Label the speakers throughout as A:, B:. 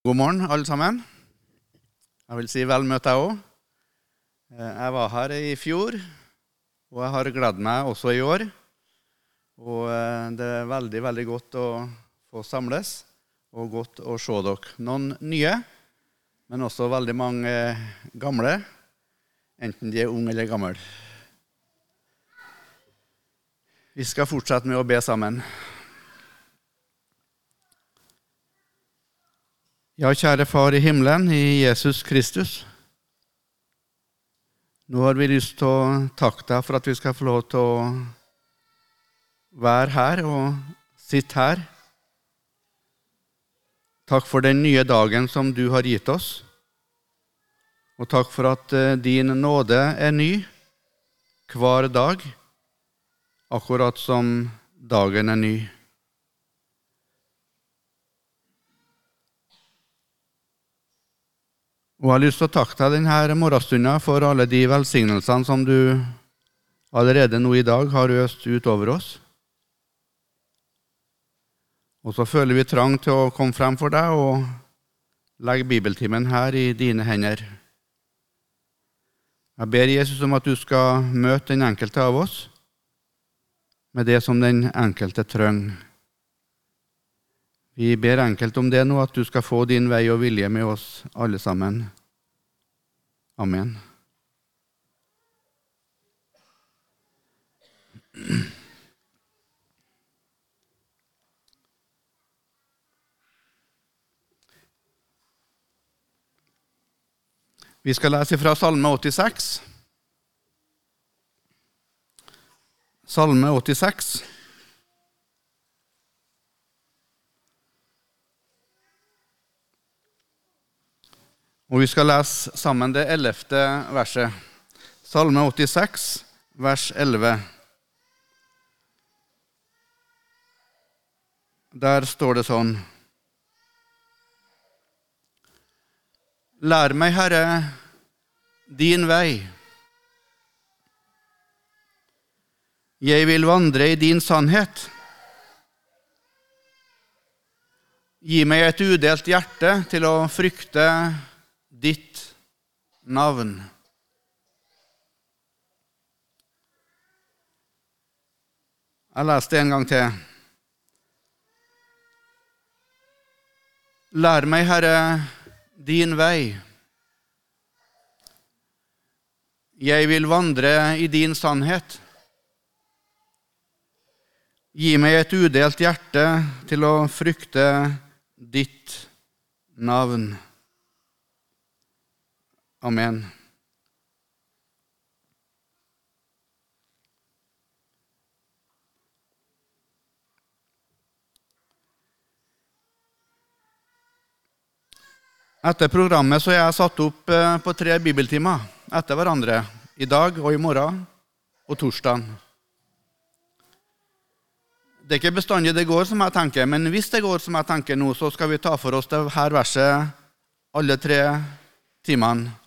A: God morgen, alle sammen. Jeg vil si vel møtt, jeg òg. Jeg var her i fjor, og jeg har gledet meg også i år. Og eh, det er veldig, veldig godt å få samles, og godt å se dere. Noen nye, men også veldig mange gamle, enten de er unge eller gamle. Vi skal fortsette med å be sammen. Ja, kjære Far i himmelen, i Jesus Kristus. Nå har vi lyst til å takke deg for at vi skal få lov til å være her og sitte her. Takk for den nye dagen som du har gitt oss. Og takk for at eh, din nåde er ny hver dag, akkurat som dagen er ny. Og jeg har lyst til å takke deg denne morgenstunden for alle de velsignelsene som du allerede nå i dag har øst utover oss. Og så føler vi trang til å komme frem for deg og legge bibeltimen her i dine hender. Jeg ber Jesus om at du skal møte den enkelte av oss med det som den enkelte trenger. Vi ber enkelt om det nå, at du skal få din vei og vilje med oss alle sammen. Amen. Vi skal lese fra Salme 86. Salme 86. Og vi skal lese sammen det ellevte verset. Salme 86, vers 11. Der står det sånn Lær meg, Herre, din vei. Jeg vil vandre i din sannhet. Gi meg et udelt hjerte til å frykte ditt navn. Jeg leser det en gang til. Lær meg, Herre, din vei. Jeg vil vandre i din sannhet. Gi meg et udelt hjerte til å frykte ditt navn. Amen. Etter programmet så er jeg satt opp eh, på tre bibeltimer etter hverandre. I dag og i morgen og torsdag. Det er ikke bestandig det går som jeg tenker, men hvis det går som jeg tenker nå, så skal vi ta for oss det her verset alle tre timene.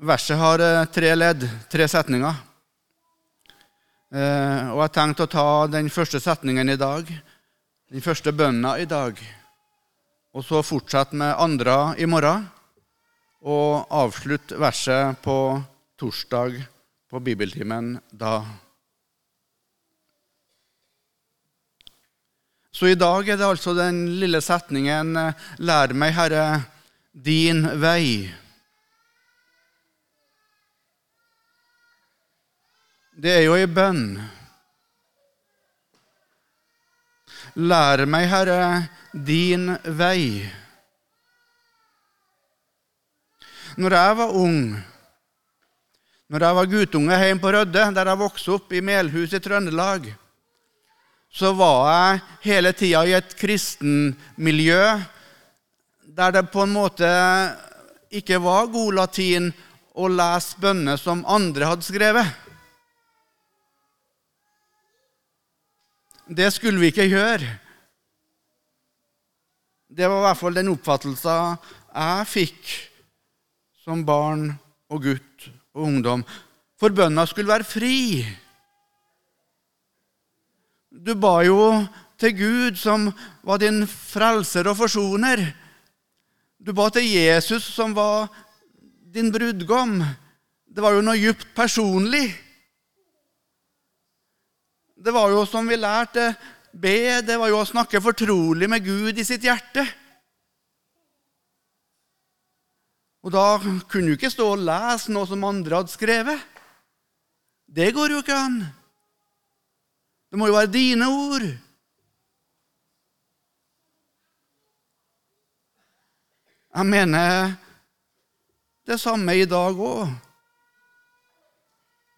A: Verset har eh, tre ledd, tre setninger. Eh, og jeg tenkte å ta den første setningen i dag, den første bønna i dag, og så fortsette med andre i morgen, og avslutte verset på torsdag på bibeltimen da. Så i dag er det altså den lille setningen 'Lær meg, Herre, din vei'. Det er jo i bønn. Lær meg, Herre, din vei. Når jeg var ung, når jeg var guttunge hjemme på Rødde, der jeg vokste opp i Melhus i Trøndelag, så var jeg hele tida i et kristenmiljø der det på en måte ikke var god latin å lese bønner som andre hadde skrevet. Det skulle vi ikke gjøre. Det var i hvert fall den oppfattelsen jeg fikk som barn og gutt og ungdom. For bønna skulle være fri. Du ba jo til Gud, som var din frelser og forsoner. Du ba til Jesus, som var din brudgom. Det var jo noe djupt personlig. Det var jo som vi lærte be, det var jo å snakke fortrolig med Gud i sitt hjerte. Og da kunne du ikke stå og lese noe som andre hadde skrevet. Det går jo ikke an. Det må jo være dine ord. Jeg mener det samme i dag òg.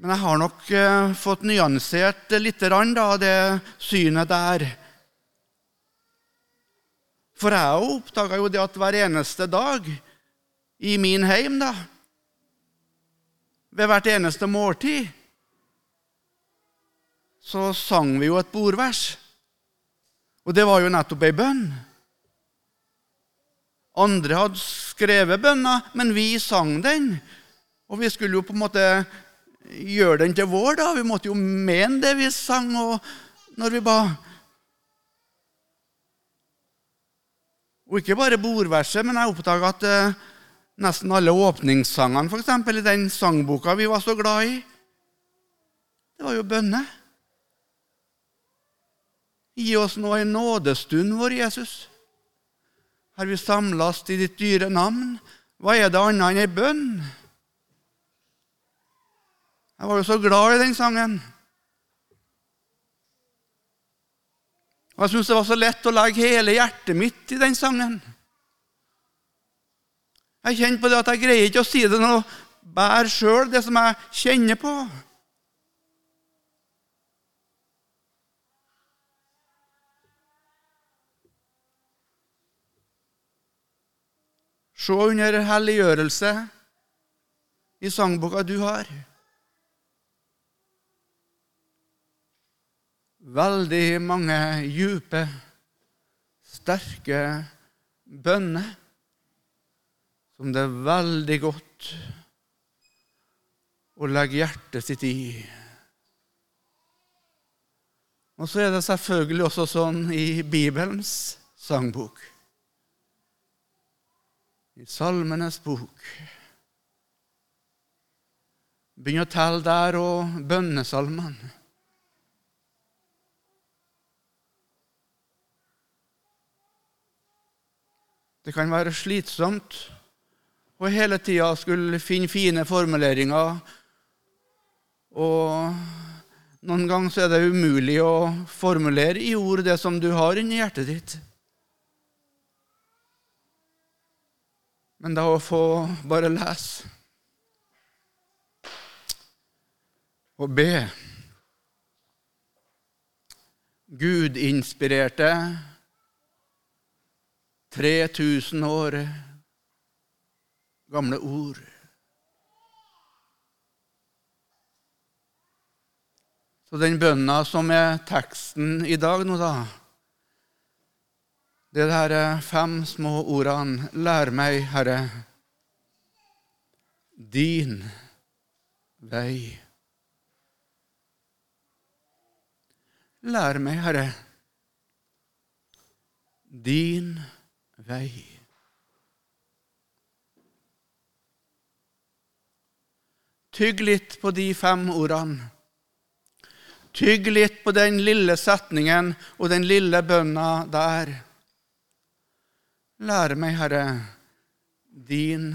A: Men jeg har nok eh, fått nyansert litt av det synet der. For jeg oppdaga jo det at hver eneste dag i min heim, da, ved hvert eneste måltid, så sang vi jo et bordvers. Og det var jo nettopp ei bønn. Andre hadde skrevet bønna, men vi sang den. Og vi skulle jo på en måte gjøre den til vår, da. Vi måtte jo mene det vi sang og når vi ba. Og ikke bare bordverset, men jeg oppdaga at eh, nesten alle åpningssangene eksempel, i den sangboka vi var så glad i, det var jo bønne. Gi oss nå en nådestund, vår Jesus har vi samlast i ditt dyre navn. Hva er det annet enn ei bønn? Jeg var jo så glad i den sangen. Og jeg syns det var så lett å legge hele hjertet mitt i den sangen. Jeg kjenner på det at jeg greier ikke å si det noe bedre sjøl, det som jeg kjenner på. Se under helliggjørelse i sangboka du har. Veldig mange djupe, sterke bønner som det er veldig godt å legge hjertet sitt i. Og så er det selvfølgelig også sånn i Bibelens sangbok i Salmenes bok. Begynn å telle der og bønnesalmene. Det kan være slitsomt å hele tida skulle finne fine formuleringer. Og noen ganger er det umulig å formulere i ord det som du har inni hjertet ditt. Men da å få bare lese og be Gud-inspirerte 3000 år gamle ord. Så den bønna som er teksten i dag nå, da det er de fem små ordene 'Lær meg, Herre, din vei'. Lær meg, Herre, din vei. Tygg litt på de fem ordene. Tygg litt på den lille setningen og den lille bønna der. Lære meg, Herre, din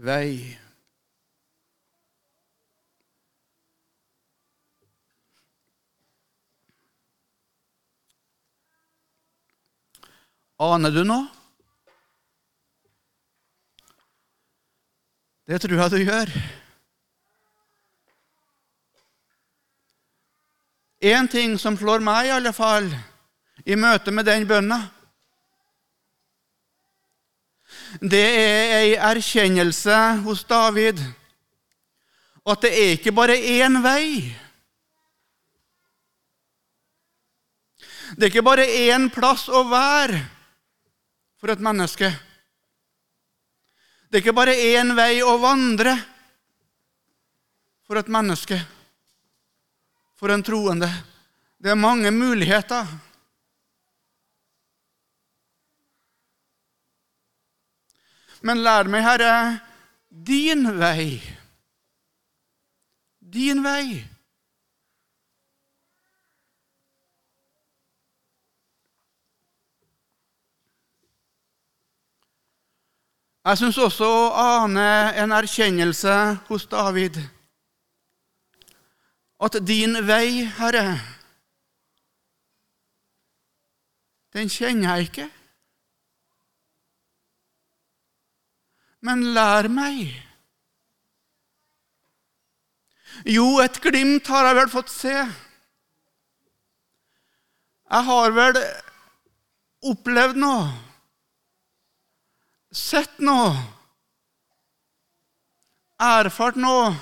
A: vei. Aner du noe? Det tror jeg du gjør. Én ting som slår meg, i alle fall, i møte med den bønna det er ei erkjennelse hos David at det er ikke bare én vei. Det er ikke bare én plass å være for et menneske. Det er ikke bare én vei å vandre for et menneske, for en troende. Det er mange muligheter. Men lær meg, Herre, din vei. Din vei. Jeg syns også å ane en erkjennelse hos David. At din vei, Herre, den kjenner jeg ikke. Men lær meg. Jo, et glimt har jeg vel fått se. Jeg har vel opplevd noe sett noe, erfart noe,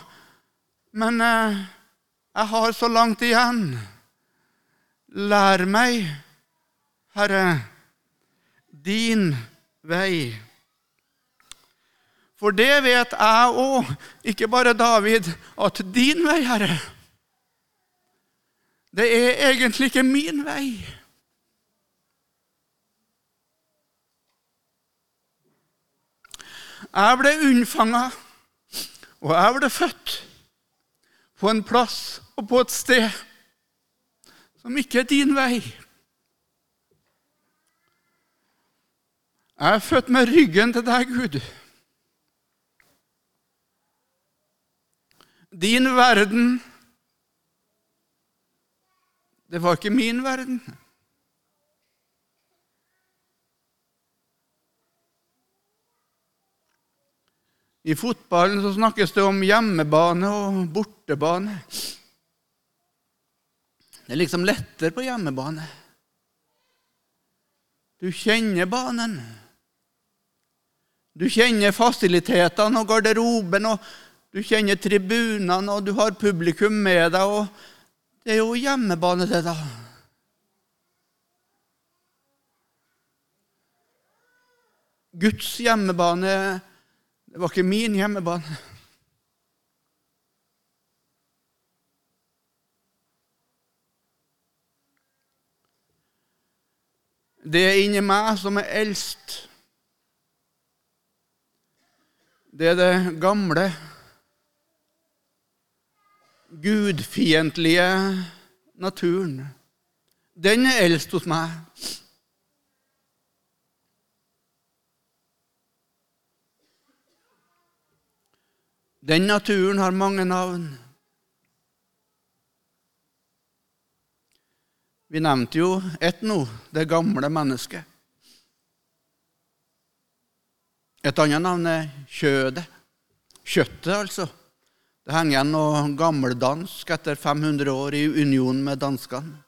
A: men eh, jeg har så langt igjen. Lær meg, Herre, din vei. For det vet jeg òg, ikke bare David, at din vei, Herre, det er egentlig ikke min vei. Jeg ble unnfanga, og jeg ble født på en plass og på et sted som ikke er din vei. Jeg er født med ryggen til deg, Gud. Din verden, det var ikke min verden. I fotballen så snakkes det om hjemmebane og bortebane. Det er liksom lettere på hjemmebane. Du kjenner banen. Du kjenner fasilitetene og garderoben, og du kjenner tribunene, og du har publikum med deg. og Det er jo hjemmebane, det, da. Guds hjemmebane det var ikke min hjemmebane. Det er inni meg som er eldst. Det er det gamle, gudfiendtlige naturen. Den er eldst hos meg. Den naturen har mange navn. Vi nevnte jo ett nå, det gamle mennesket. Et annet navn er kjødet. Kjøttet, altså. Det henger igjen noe gammeldansk etter 500 år i union med danskene.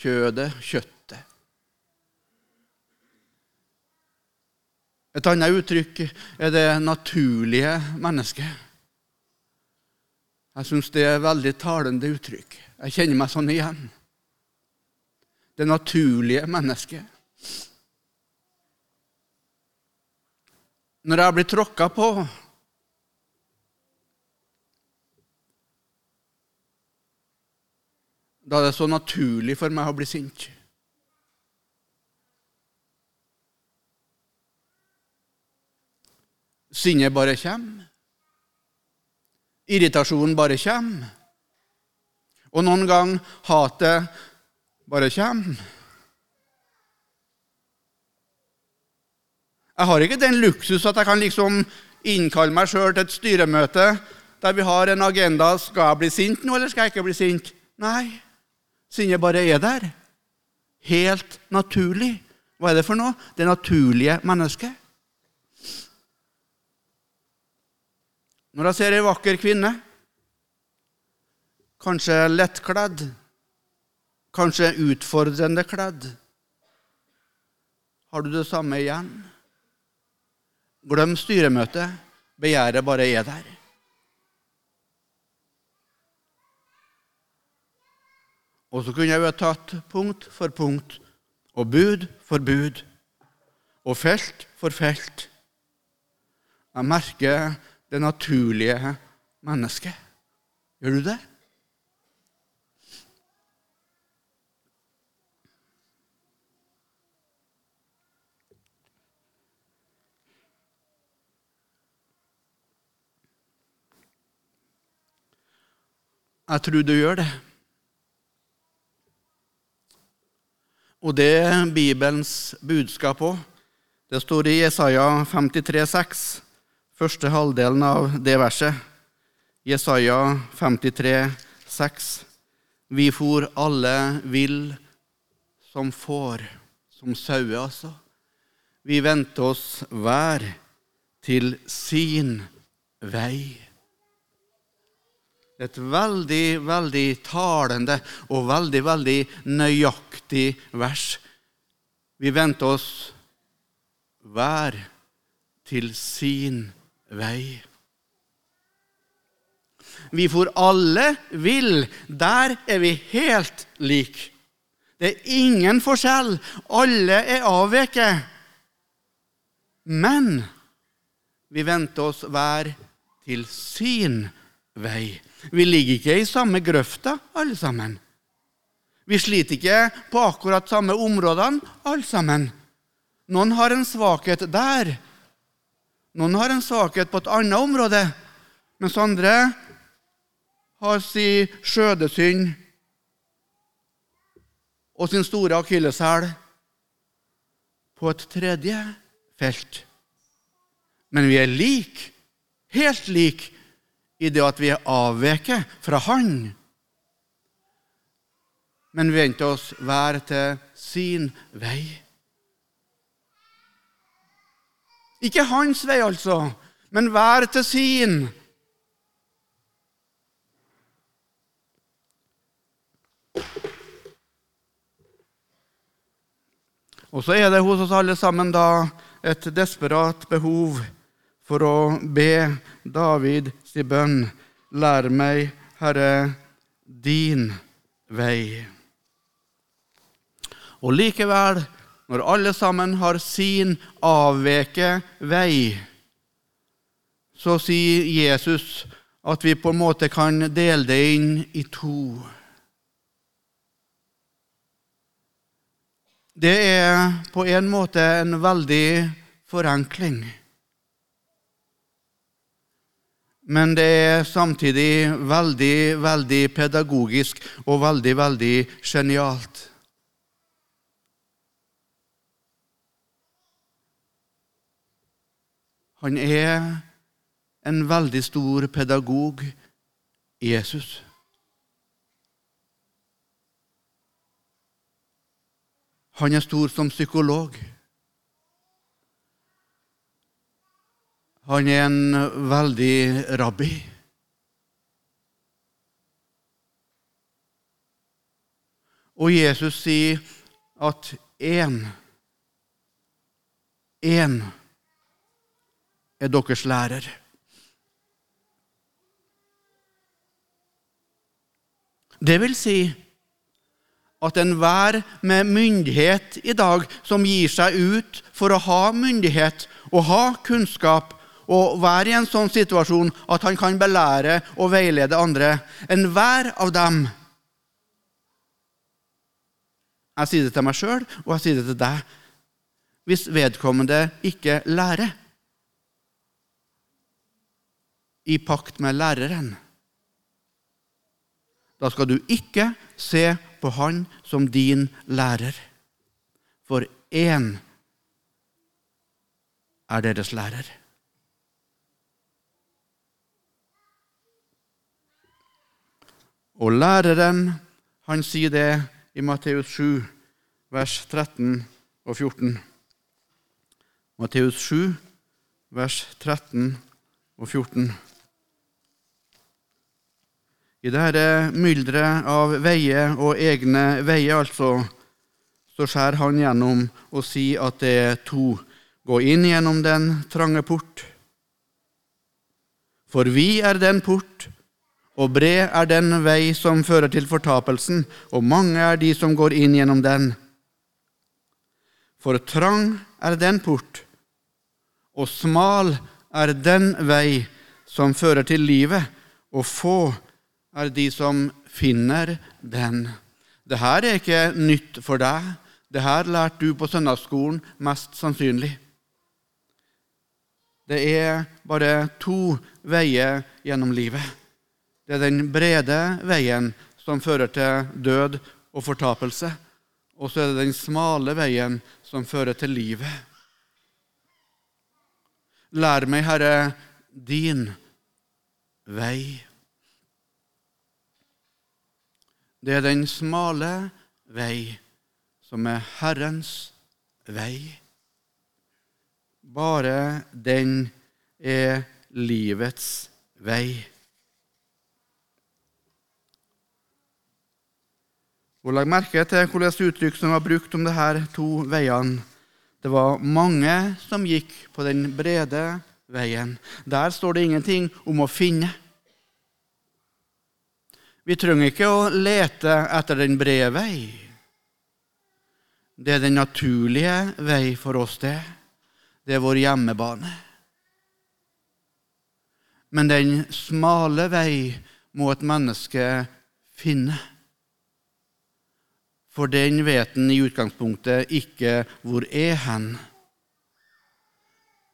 A: Kjødet, kjøttet. Et annet uttrykk er det naturlige mennesket. Jeg syns det er veldig talende uttrykk. Jeg kjenner meg sånn igjen. Det naturlige mennesket. Når jeg blir tråkka på Da er det så naturlig for meg å bli sint. Sinnet bare kommer. Irritasjonen bare kommer. Og noen ganger hatet bare kommer. Jeg har ikke den luksus at jeg kan liksom innkalle meg sjøl til et styremøte der vi har en agenda. Skal jeg bli sint nå, eller skal jeg ikke bli sint? Nei. Sinnet bare er der. Helt naturlig. Hva er det for noe? Det naturlige mennesket. Når jeg ser ei vakker kvinne, kanskje lettkledd, kanskje utfordrende kledd, har du det samme igjen? Glem styremøtet. Begjæret bare er der. Og så kunne jeg jo tatt punkt for punkt og bud for bud og felt for felt. Jeg merker det naturlige mennesket. Gjør du det? Jeg tror du gjør det. Og det er Bibelens budskap òg. Det står i Jesaja 53, 53,6 første halvdelen av det verset. Jesaja 53, 53,6. Vi for alle vill som får, som sauer, altså. Vi vendte oss hver til sin vei. Et veldig, veldig talende og veldig, veldig nøyaktig vers. Vi vendte oss hver til sin vei. Vi for alle vil. Der er vi helt like. Det er ingen forskjell. Alle er avveket. Men vi vendte oss hver til sin vei. Vi ligger ikke i samme grøfta, alle sammen. Vi sliter ikke på akkurat samme områdene, alle sammen. Noen har en svakhet der. Noen har en svakhet på et annet område, mens andre har sin skjødesynd og sin store akilleshæl på et tredje felt. Men vi er like, helt like, i det at vi er avveket fra Han. Men vi venter oss hver til sin vei. Ikke hans vei, altså, men hver til sin. Og så er det hos oss alle sammen da et desperat behov for å be David si bønn. Lær meg, Herre, din vei. Og likevel, når alle sammen har sin avveke vei, så sier Jesus at vi på en måte kan dele det inn i to. Det er på en måte en veldig forenkling. Men det er samtidig veldig, veldig pedagogisk og veldig, veldig genialt. Han er en veldig stor pedagog, Jesus. Han er stor som psykolog. Han er en veldig rabbi. Og Jesus sier at én Én er deres lærer. Det vil si at enhver med myndighet i dag som gir seg ut for å ha myndighet og ha kunnskap, og være i en sånn situasjon at han kan belære og veilede andre. Enhver av dem. Jeg sier det til meg sjøl, og jeg sier det til deg. Hvis vedkommende ikke lærer i pakt med læreren, da skal du ikke se på han som din lærer. For én er deres lærer. Og læreren, han sier det i Matteus 7, vers 13 og 14. Matteus 7, vers 13 og 14. I dette mylderet av veier og egne veier, altså, så skjærer han gjennom og sier at det er to. Gå inn gjennom den trange port. For vi er den port og bred er den vei som fører til fortapelsen, og mange er de som går inn gjennom den. For trang er den port, og smal er den vei som fører til livet, og få er de som finner den. Dette er ikke nytt for deg. Dette lærte du på søndagsskolen, mest sannsynlig. Det er bare to veier gjennom livet. Det er den brede veien som fører til død og fortapelse. Og så er det den smale veien som fører til livet. Lær meg, Herre, din vei. Det er den smale vei som er Herrens vei. Bare den er livets vei. Og Legg merke til hvordan uttrykk som var brukt om disse to veiene. Det var mange som gikk på den brede veien. Der står det ingenting om å finne. Vi trenger ikke å lete etter den brede vei. Det er den naturlige vei for oss, det. Det er vår hjemmebane. Men den smale vei må et menneske finne. For den vet en i utgangspunktet ikke hvor er hen.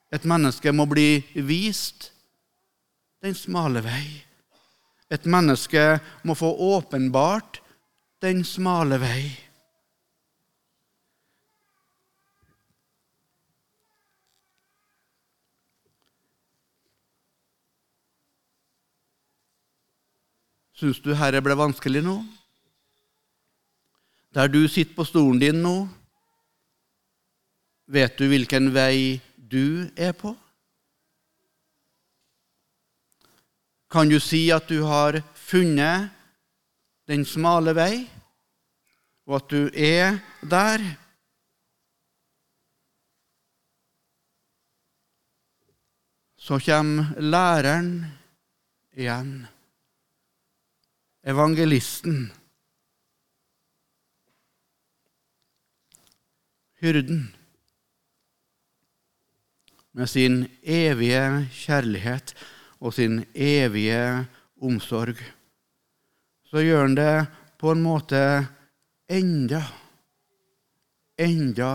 A: Et menneske må bli vist den smale vei. Et menneske må få åpenbart den smale vei. Syns du herre ble vanskelig nå? Der du sitter på stolen din nå, vet du hvilken vei du er på? Kan du si at du har funnet den smale vei, og at du er der? Så kommer læreren igjen, evangelisten. hyrden med sin evige kjærlighet og sin evige omsorg, så gjør han det på en måte enda, enda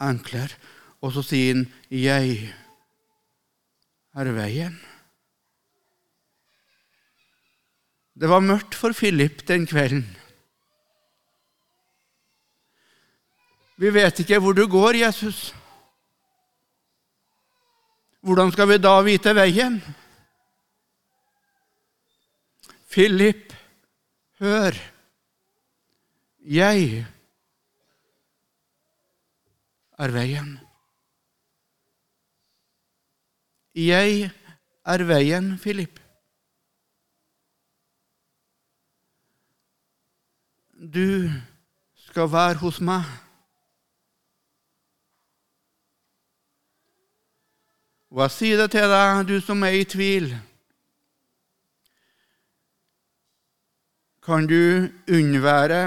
A: enklere. Og så sier han 'Jeg er veien'. Det var mørkt for Philip den kvelden. Vi vet ikke hvor du går, Jesus. Hvordan skal vi da vite veien? Philip, hør. Jeg er veien. Jeg er veien, Philip. Du skal være hos meg. Og jeg sier det til deg, du som er i tvil. Kan du unnvære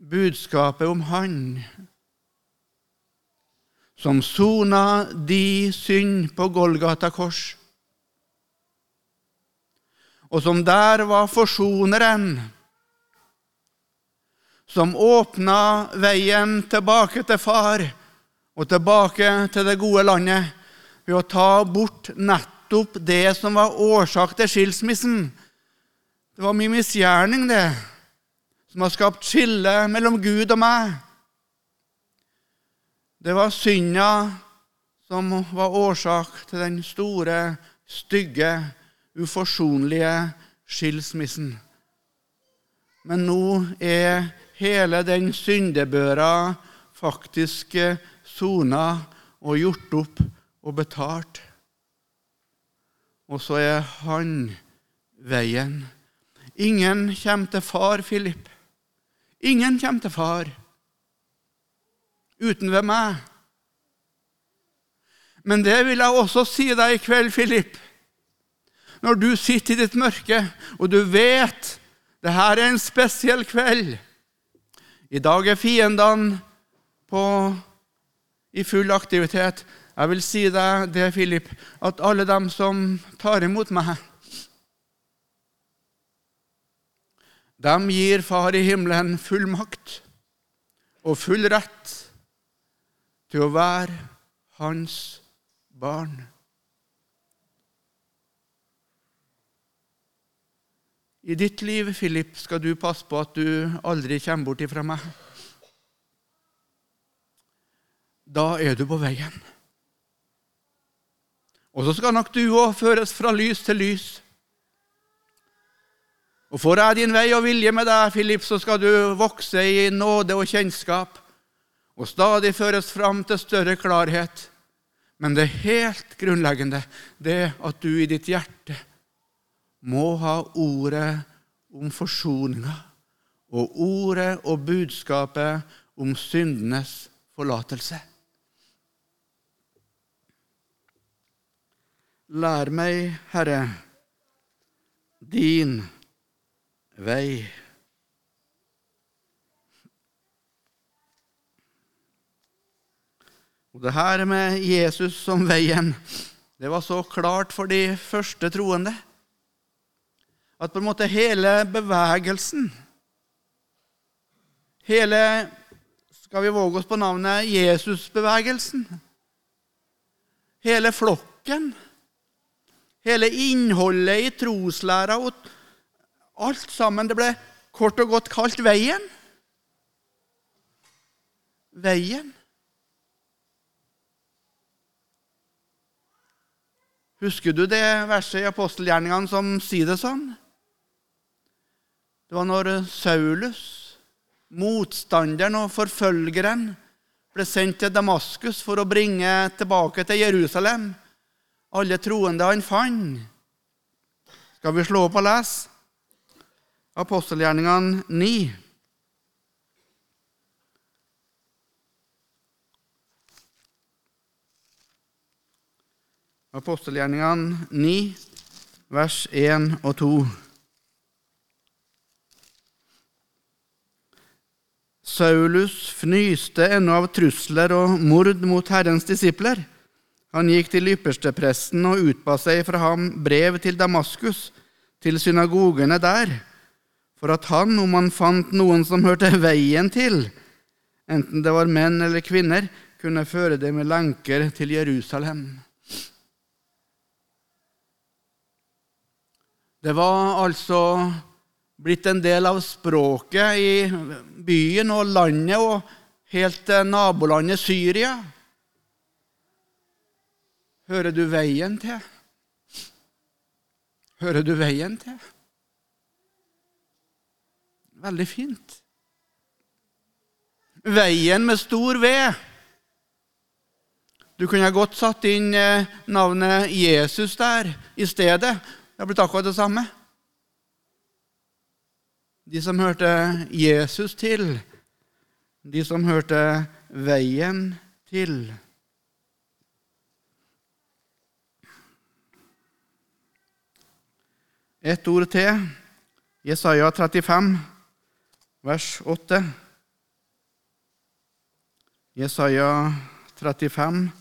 A: budskapet om Han som sona di synd på Golgata kors, og som der var forsoneren, som åpna veien tilbake til far og tilbake til det gode landet? Ved å ta bort nettopp det som var årsak til skilsmissen. Det var min misgjerning, det, som har skapt skille mellom Gud og meg. Det var synda som var årsak til den store, stygge, uforsonlige skilsmissen. Men nå er hele den syndebøra faktisk sona og gjort opp og betalt. Og så er han veien. Ingen kommer til far, Philip. Ingen kommer til far uten ved meg. Men det vil jeg også si deg i kveld, Philip. Når du sitter i ditt mørke, og du vet det her er en spesiell kveld I dag er fiendene i full aktivitet. Jeg vil si deg det, Philip, at alle dem som tar imot meg, de gir Far i himmelen full makt og full rett til å være hans barn. I ditt liv, Philip, skal du passe på at du aldri kommer bort ifra meg. Da er du på veien. Og så skal nok du òg føres fra lys til lys. Og får jeg din vei og vilje med deg, Philip, så skal du vokse i nåde og kjennskap og stadig føres fram til større klarhet. Men det helt grunnleggende det at du i ditt hjerte må ha ordet om forsoninga og ordet og budskapet om syndenes forlatelse. Lær meg, Herre, din vei. Og det her med Jesus som veien, det var så klart for de første troende at på en måte hele bevegelsen Hele Skal vi våge oss på navnet Jesusbevegelsen? Hele flokken? Hele innholdet i troslæra og alt sammen. Det ble kort og godt kalt Veien. Veien. Husker du det verset i apostelgjerningene som sier det sånn? Det var når Saulus, motstanderen og forfølgeren, ble sendt til Damaskus for å bringe tilbake til Jerusalem alle troende han fant. Skal vi slå opp og lese? Apostelgjerningene 9. Apostelgjerningene 9, vers 1 og 2. Saulus fnyste ennå av trusler og mord mot Herrens disipler. Han gikk til ypperstepresten og utba seg fra ham brev til Damaskus, til synagogene der, for at han, om han fant noen som hørte veien til, enten det var menn eller kvinner, kunne føre dem med lenker til Jerusalem. Det var altså blitt en del av språket i byen og landet og helt nabolandet Syria. Hører du veien til? Hører du veien til? Veldig fint. Veien med stor V. Du kunne godt satt inn eh, navnet Jesus der i stedet. Det har blitt akkurat det samme. De som hørte Jesus til, de som hørte veien til. Et ord til. Jesaja 35, vers 8. Jesaja 35,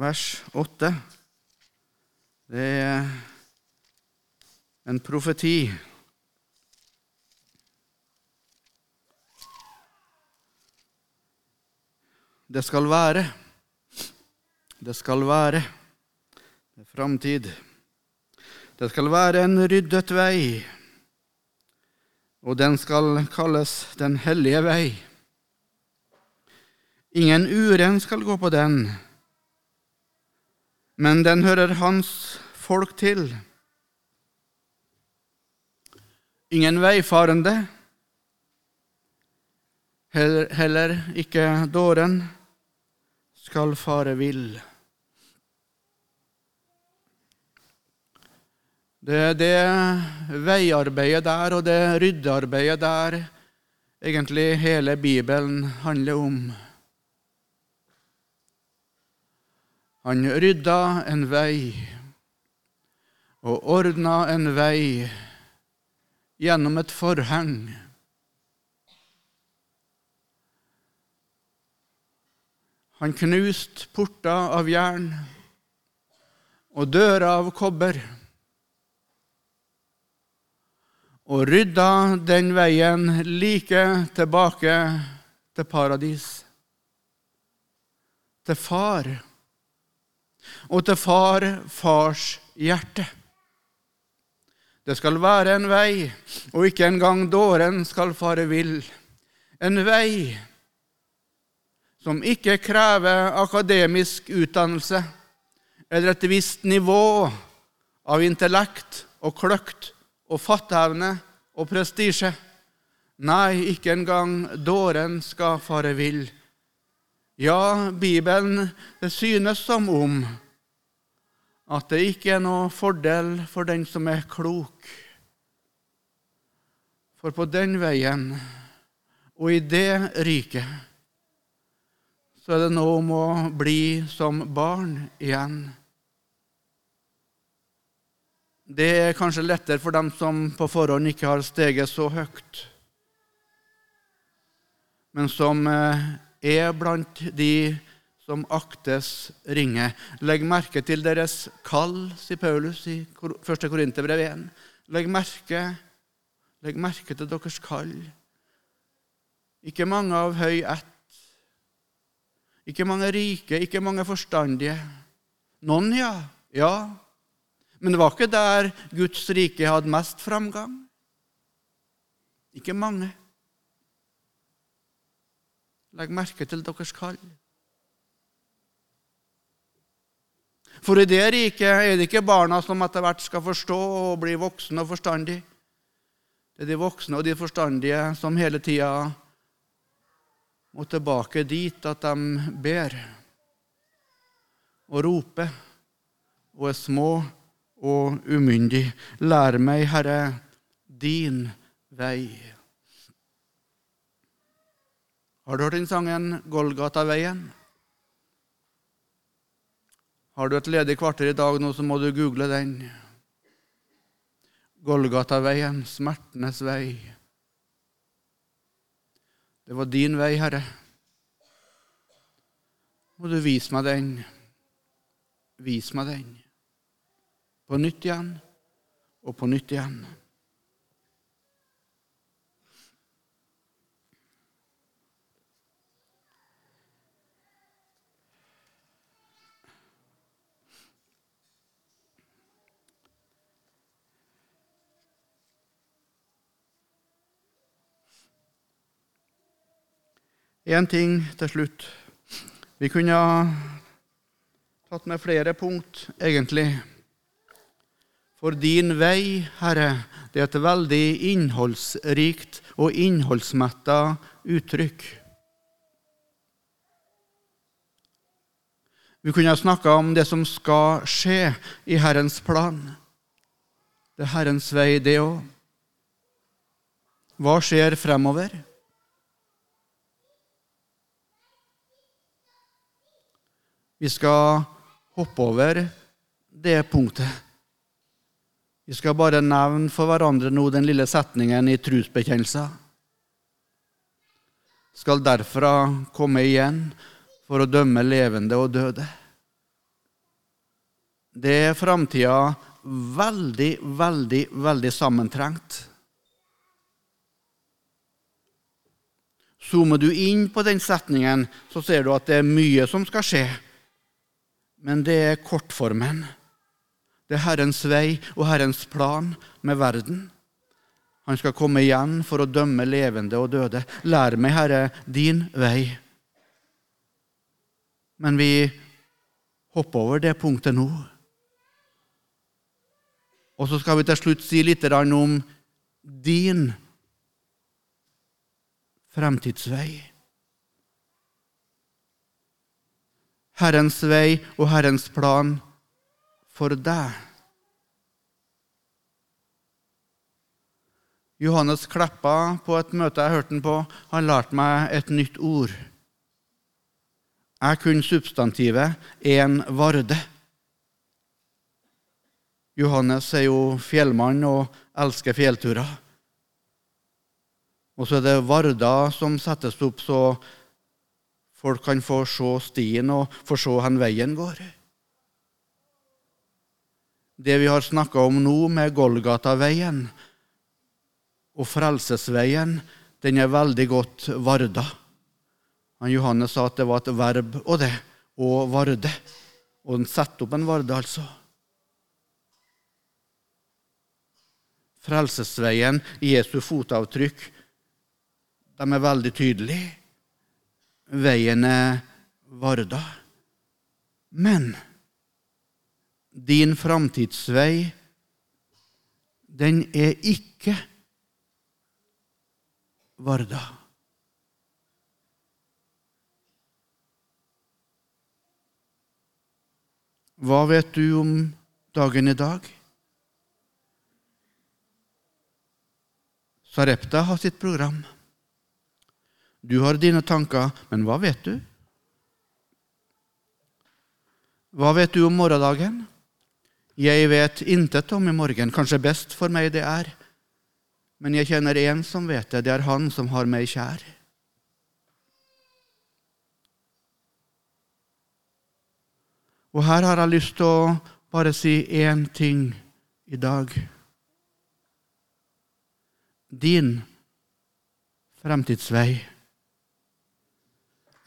A: vers 8. Det er en profeti. Det skal være. Det skal være. Det er framtid. Det skal være en ryddet vei, og den skal kalles Den hellige vei. Ingen uren skal gå på den, men den hører hans folk til. Ingen veifarende, heller ikke dåren, skal fare vill. Det det veiarbeidet der og det ryddearbeidet der egentlig hele Bibelen handler om. Han rydda en vei og ordna en vei gjennom et forheng. Han knuste porter av jern og dører av kobber og rydda den veien like tilbake til paradis. Til far. Og til far fars hjerte. Det skal være en vei, og ikke engang dåren skal fare vill. En vei som ikke krever akademisk utdannelse eller et visst nivå av intellekt og kløkt og fatteevne og prestisje. Nei, ikke engang dåren skal fare vill. Ja, Bibelen, det synes som om at det ikke er noe fordel for den som er klok. For på den veien og i det riket så er det noe om å bli som barn igjen. Det er kanskje lettere for dem som på forhånd ikke har steget så høyt, men som eh, er blant de som aktes ringe. Legg merke til deres kall, sier Paulus i 1. Korinterbrev 1. Legg merke, legg merke til deres kall. Ikke mange av høy ett, ikke mange rike, ikke mange forstandige. Noen, ja. Ja. Men det var ikke der Guds rike hadde mest framgang. Ikke mange. Legg merke til deres kall. For i det riket er det ikke barna som etter hvert skal forstå og bli voksne og forstandige. Det er de voksne og de forstandige som hele tida må tilbake dit at de ber og roper og er små og umyndig. Lær meg, Herre, din vei. Har du hørt den sangen 'Golgataveien'? Har du et ledig kvarter i dag nå, så må du google den. Golgataveien, smertenes vei. Det var din vei, Herre. Må du vise meg den. Vis meg den. På nytt igjen og på nytt igjen. Én ting til slutt. Vi kunne ha tatt med flere punkt, egentlig. For din vei, Herre, det er et veldig innholdsrikt og innholdsmetta uttrykk. Vi kunne ha snakka om det som skal skje i Herrens plan. Det er Herrens vei, det òg. Hva skjer fremover? Vi skal hoppe over det punktet. Vi skal bare nevne for hverandre nå den lille setningen i trosbekjennelsen. Skal derfra komme igjen for å dømme levende og døde. Det er framtida veldig, veldig, veldig sammentrengt. Zoomer du inn på den setningen, så ser du at det er mye som skal skje men det er kortformen. Det er Herrens vei og Herrens plan med verden. Han skal komme igjen for å dømme levende og døde. Lær meg, Herre, din vei. Men vi hopper over det punktet nå. Og så skal vi til slutt si litt om din fremtidsvei. Herrens vei og Herrens plan for deg. Johannes Kleppa, på et møte jeg hørte han på, han lærte meg et nytt ord. Jeg kunne substantivet 'en varde'. Johannes er jo fjellmann og elsker fjellturer. Og så er det varder som settes opp så folk kan få se stien og få se hvor veien går. Det vi har snakka om nå, med Golgataveien og Frelsesveien, den er veldig godt varda. Han Johannes sa at det var et verb og det, og varde. Og den setter opp en varde, altså. Frelsesveien, Jesu fotavtrykk, de er veldig tydelige. Veien er Varda. Men din framtidsvei, den er ikke Varda. Hva vet du om dagen i dag? Sarepta har sitt program. Du har dine tanker, men hva vet du? Hva vet du om morgendagen? Jeg vet intet om i morgen. Kanskje best for meg det er. Men jeg kjenner en som vet det. Det er han som har meg kjær. Og her har jeg lyst til å bare si én ting i dag. Din fremtidsvei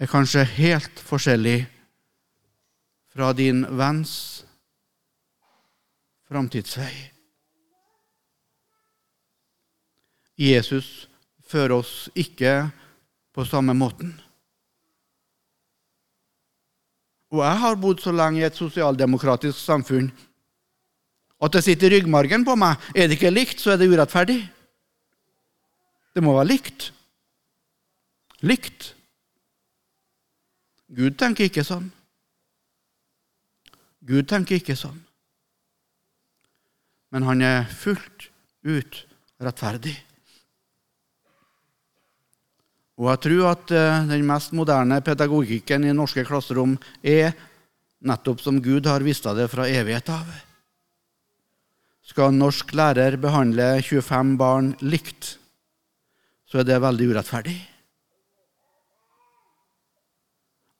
A: er kanskje helt forskjellig fra din venns framtidsvei. Jesus fører oss ikke på samme måten. Og jeg har bodd så lenge i et sosialdemokratisk samfunn at det sitter i ryggmargen på meg. Er det ikke likt, så er det urettferdig. Det må være likt. Likt. Gud tenker ikke sånn. Gud tenker ikke sånn. Men han er fullt ut rettferdig. Og jeg tror at eh, den mest moderne pedagogikken i norske klasserom er nettopp som Gud har visst det fra evighet av. Skal norsk lærer behandle 25 barn likt, så er det veldig urettferdig.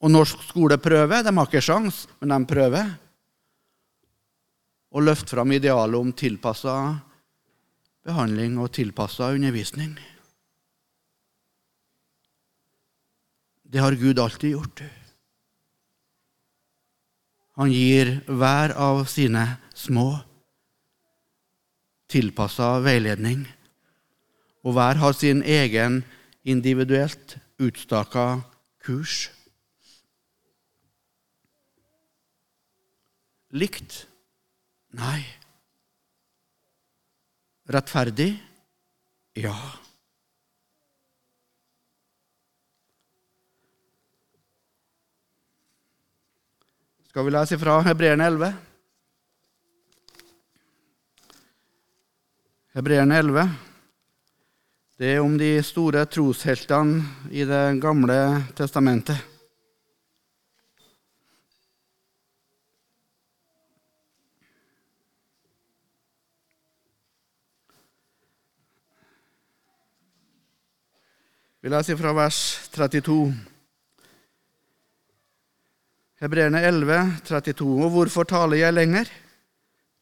A: Og norsk skole prøver. De har ikke sjans, men de prøver. Å løfte fram idealet om tilpassa behandling og tilpassa undervisning. Det har Gud alltid gjort. Han gir hver av sine små tilpassa veiledning, og hver har sin egen individuelt utstaka kurs. Likt? Nei. Rettferdig? Ja. Skal vi lese fra Hebreerne 11? Hebreerne 11. Det er om de store trosheltene i Det gamle testamentet. Vi leser fra vers 32. Hebreerne 11, 32. Og hvorfor taler jeg lenger?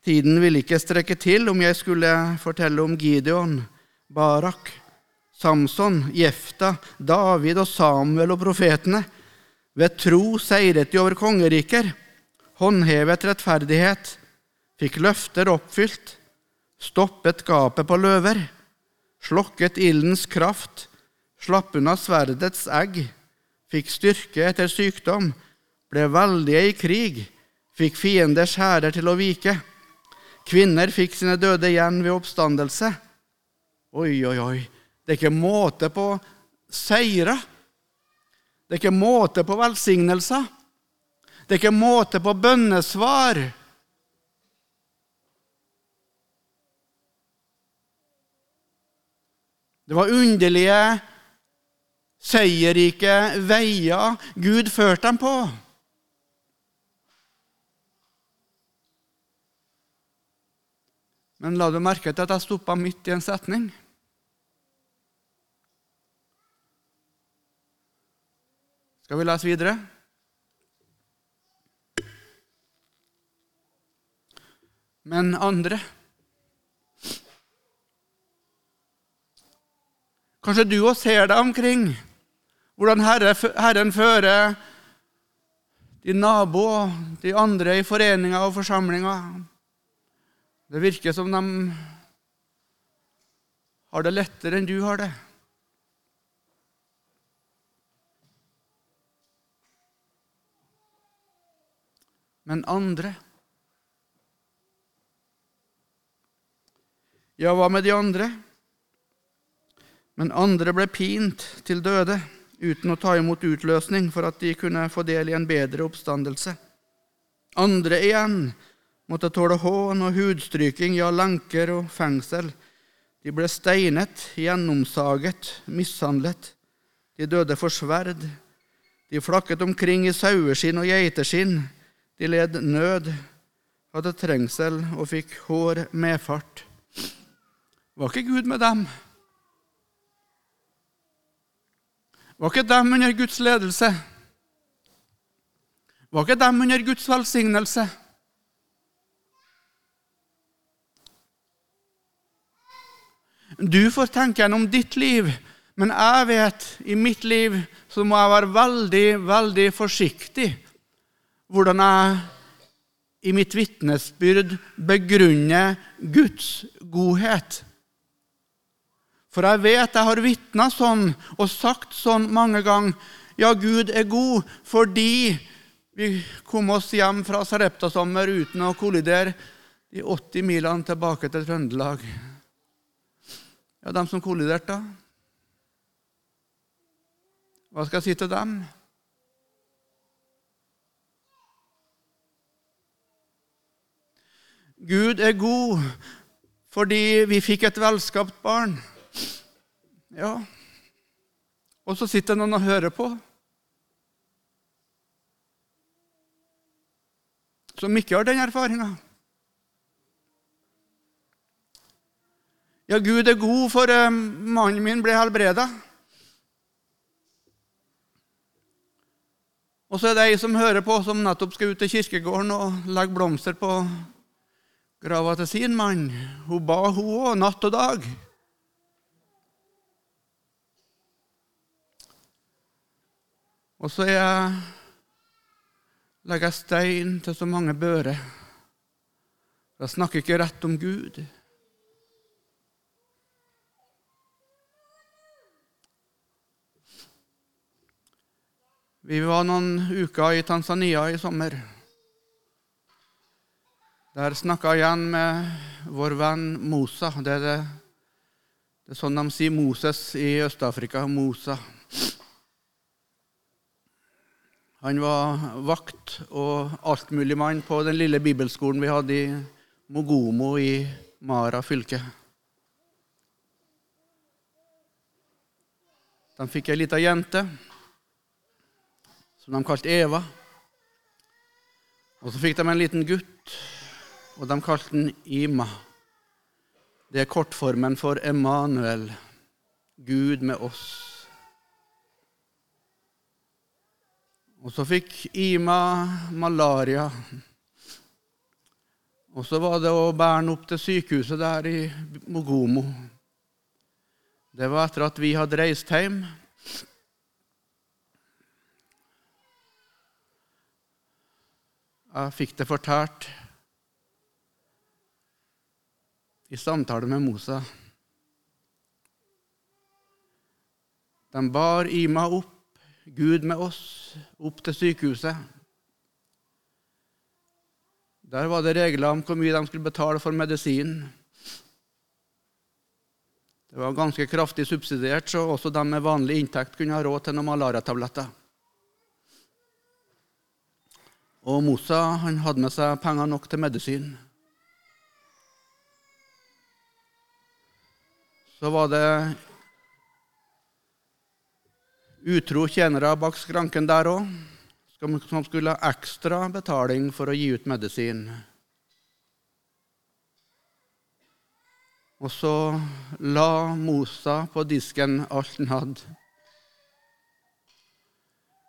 A: Tiden vil ikke strekke til om jeg skulle fortelle om Gideon, Barak, Samson, Jefta, David og Samuel og profetene. Ved tro seiret de over kongeriker, håndhevet rettferdighet, fikk løfter oppfylt, stoppet gapet på løver, slokket ildens kraft, slapp unna sverdets egg, fikk styrke etter sykdom, ble veldige i krig, fikk fienders hærer til å vike. Kvinner fikk sine døde igjen ved oppstandelse. Oi, oi, oi. Det er ikke måte på seire. Det er ikke måte på velsignelser. Det er ikke måte på bønnesvar. Det var underlige seierrike veier Gud førte dem på. Men la du merke til at jeg stoppa midt i en setning? Skal vi lese videre? Men andre Kanskje du òg ser deg omkring hvordan Herre, Herren fører de naboer, de andre i foreninger og forsamlinger. Det virker som de har det lettere enn du har det. Men andre Ja, hva med de andre? Men andre ble pint til døde uten å ta imot utløsning for at de kunne få del i en bedre oppstandelse. Andre igjen måtte tåle hån og hudstryking, ja, lenker og fengsel. De ble steinet, gjennomsaget, mishandlet. De døde for sverd. De flakket omkring i saueskinn og geiteskinn. De led nød, hadde trengsel og fikk hår medfart. Var ikke Gud med dem? Var ikke dem under Guds ledelse? Var ikke dem under Guds velsignelse? Du får tenke gjennom ditt liv, men jeg vet i mitt liv så må jeg være veldig, veldig forsiktig hvordan jeg i mitt vitnesbyrd begrunner Guds godhet. For jeg vet jeg har vitna sånn og sagt sånn mange ganger. Ja, Gud er god fordi vi kom oss hjem fra Sarepta-sommer uten å kollidere de 80 milene tilbake til Trøndelag. Ja, dem som kolliderte, da? Hva skal jeg si til dem? Gud er god fordi vi fikk et velskapt barn. Ja, og så sitter noen og hører på. Som ikke har den erfaringa. Ja, Gud er god, for uh, mannen min ble helbreda. Og så er det ei som hører på, som nettopp skal ut til kirkegården og legge blomster på grava til sin mann. Hun ba, hun òg, natt og dag. Og så jeg, legger jeg stein til så mange bører. Jeg snakker ikke rett om Gud. Vi var noen uker i Tanzania i sommer. Der snakka jeg igjen med vår venn Mosa. Det er, det, det er sånn de sier Moses i Øst-Afrika. Mosa. Han var vakt og altmuligmann på den lille bibelskolen vi hadde i Mogomo i Mara fylke. De fikk ei lita jente som de kalte Eva. Og så fikk de en liten gutt, og de kalte den Ima. Det er kortformen for Emanuel, Gud med oss. Og så fikk Ima malaria. Og så var det å bære den opp til sykehuset der i Mogomo. Det var etter at vi hadde reist hjem. Jeg fikk det fortalt i samtale med Mosa. De bar Ima opp, Gud med oss, opp til sykehuset. Der var det regler om hvor mye de skulle betale for medisin. Det var ganske kraftig subsidiert, så også de med vanlig inntekt kunne ha råd til noen malariatabletter. Og Mosa han hadde med seg penger nok til medisin. Så var det utro tjenere bak skranken der òg, som skulle ha ekstra betaling for å gi ut medisin. Og så la Mosa på disken alt han hadde.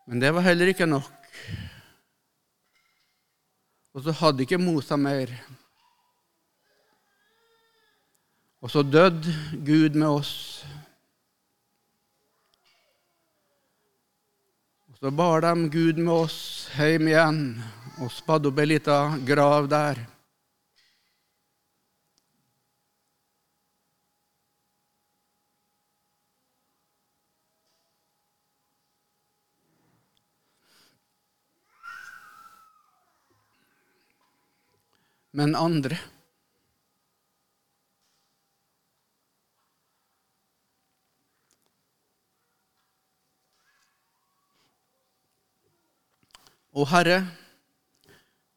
A: Men det var heller ikke nok. Og så hadde ikke Mosa mer. Og så døde Gud med oss. Så bar de Gud med oss hjem igjen og spadde opp ei lita grav der. men andre. Å Herre,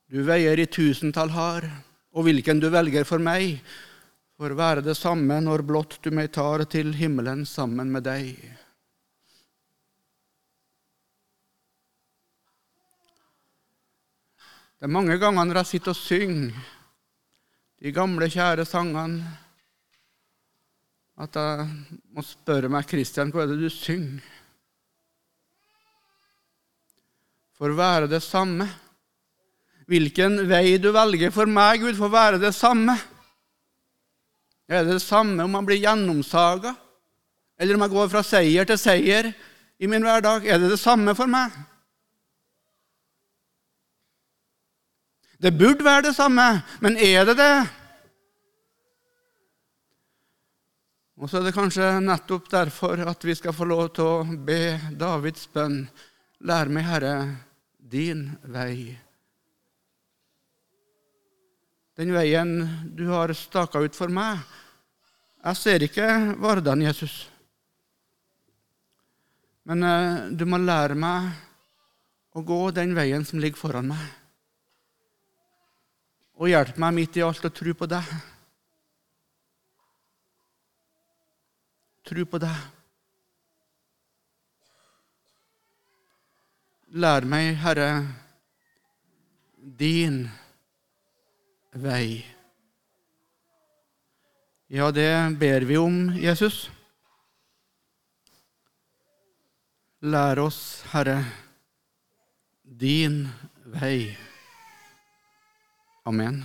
A: du veier i tusentall har, og hvilken du velger for meg, får være det samme når blott du meg tar til himmelen sammen med deg. Det er mange ganger når jeg sitter og synger de gamle, kjære sangene, at jeg må spørre meg, Kristian, hva er det du synger? Får være det samme. Hvilken vei du velger for meg, Gud, får være det samme. Er det det samme om man blir gjennomsaga, eller om jeg går fra seier til seier i min hverdag? Er det det samme for meg? Det burde være det samme, men er det det? Og så er det kanskje nettopp derfor at vi skal få lov til å be Davids bønn. Lær meg, Herre, din vei. Den veien du har staka ut for meg. Jeg ser ikke Vardan, Jesus. Men eh, du må lære meg å gå den veien som ligger foran meg og hjelp meg midt i alt å tro på deg. Tro på deg. Lær meg, Herre, din vei. Ja, det ber vi om, Jesus. Lær oss, Herre, din vei. Amen.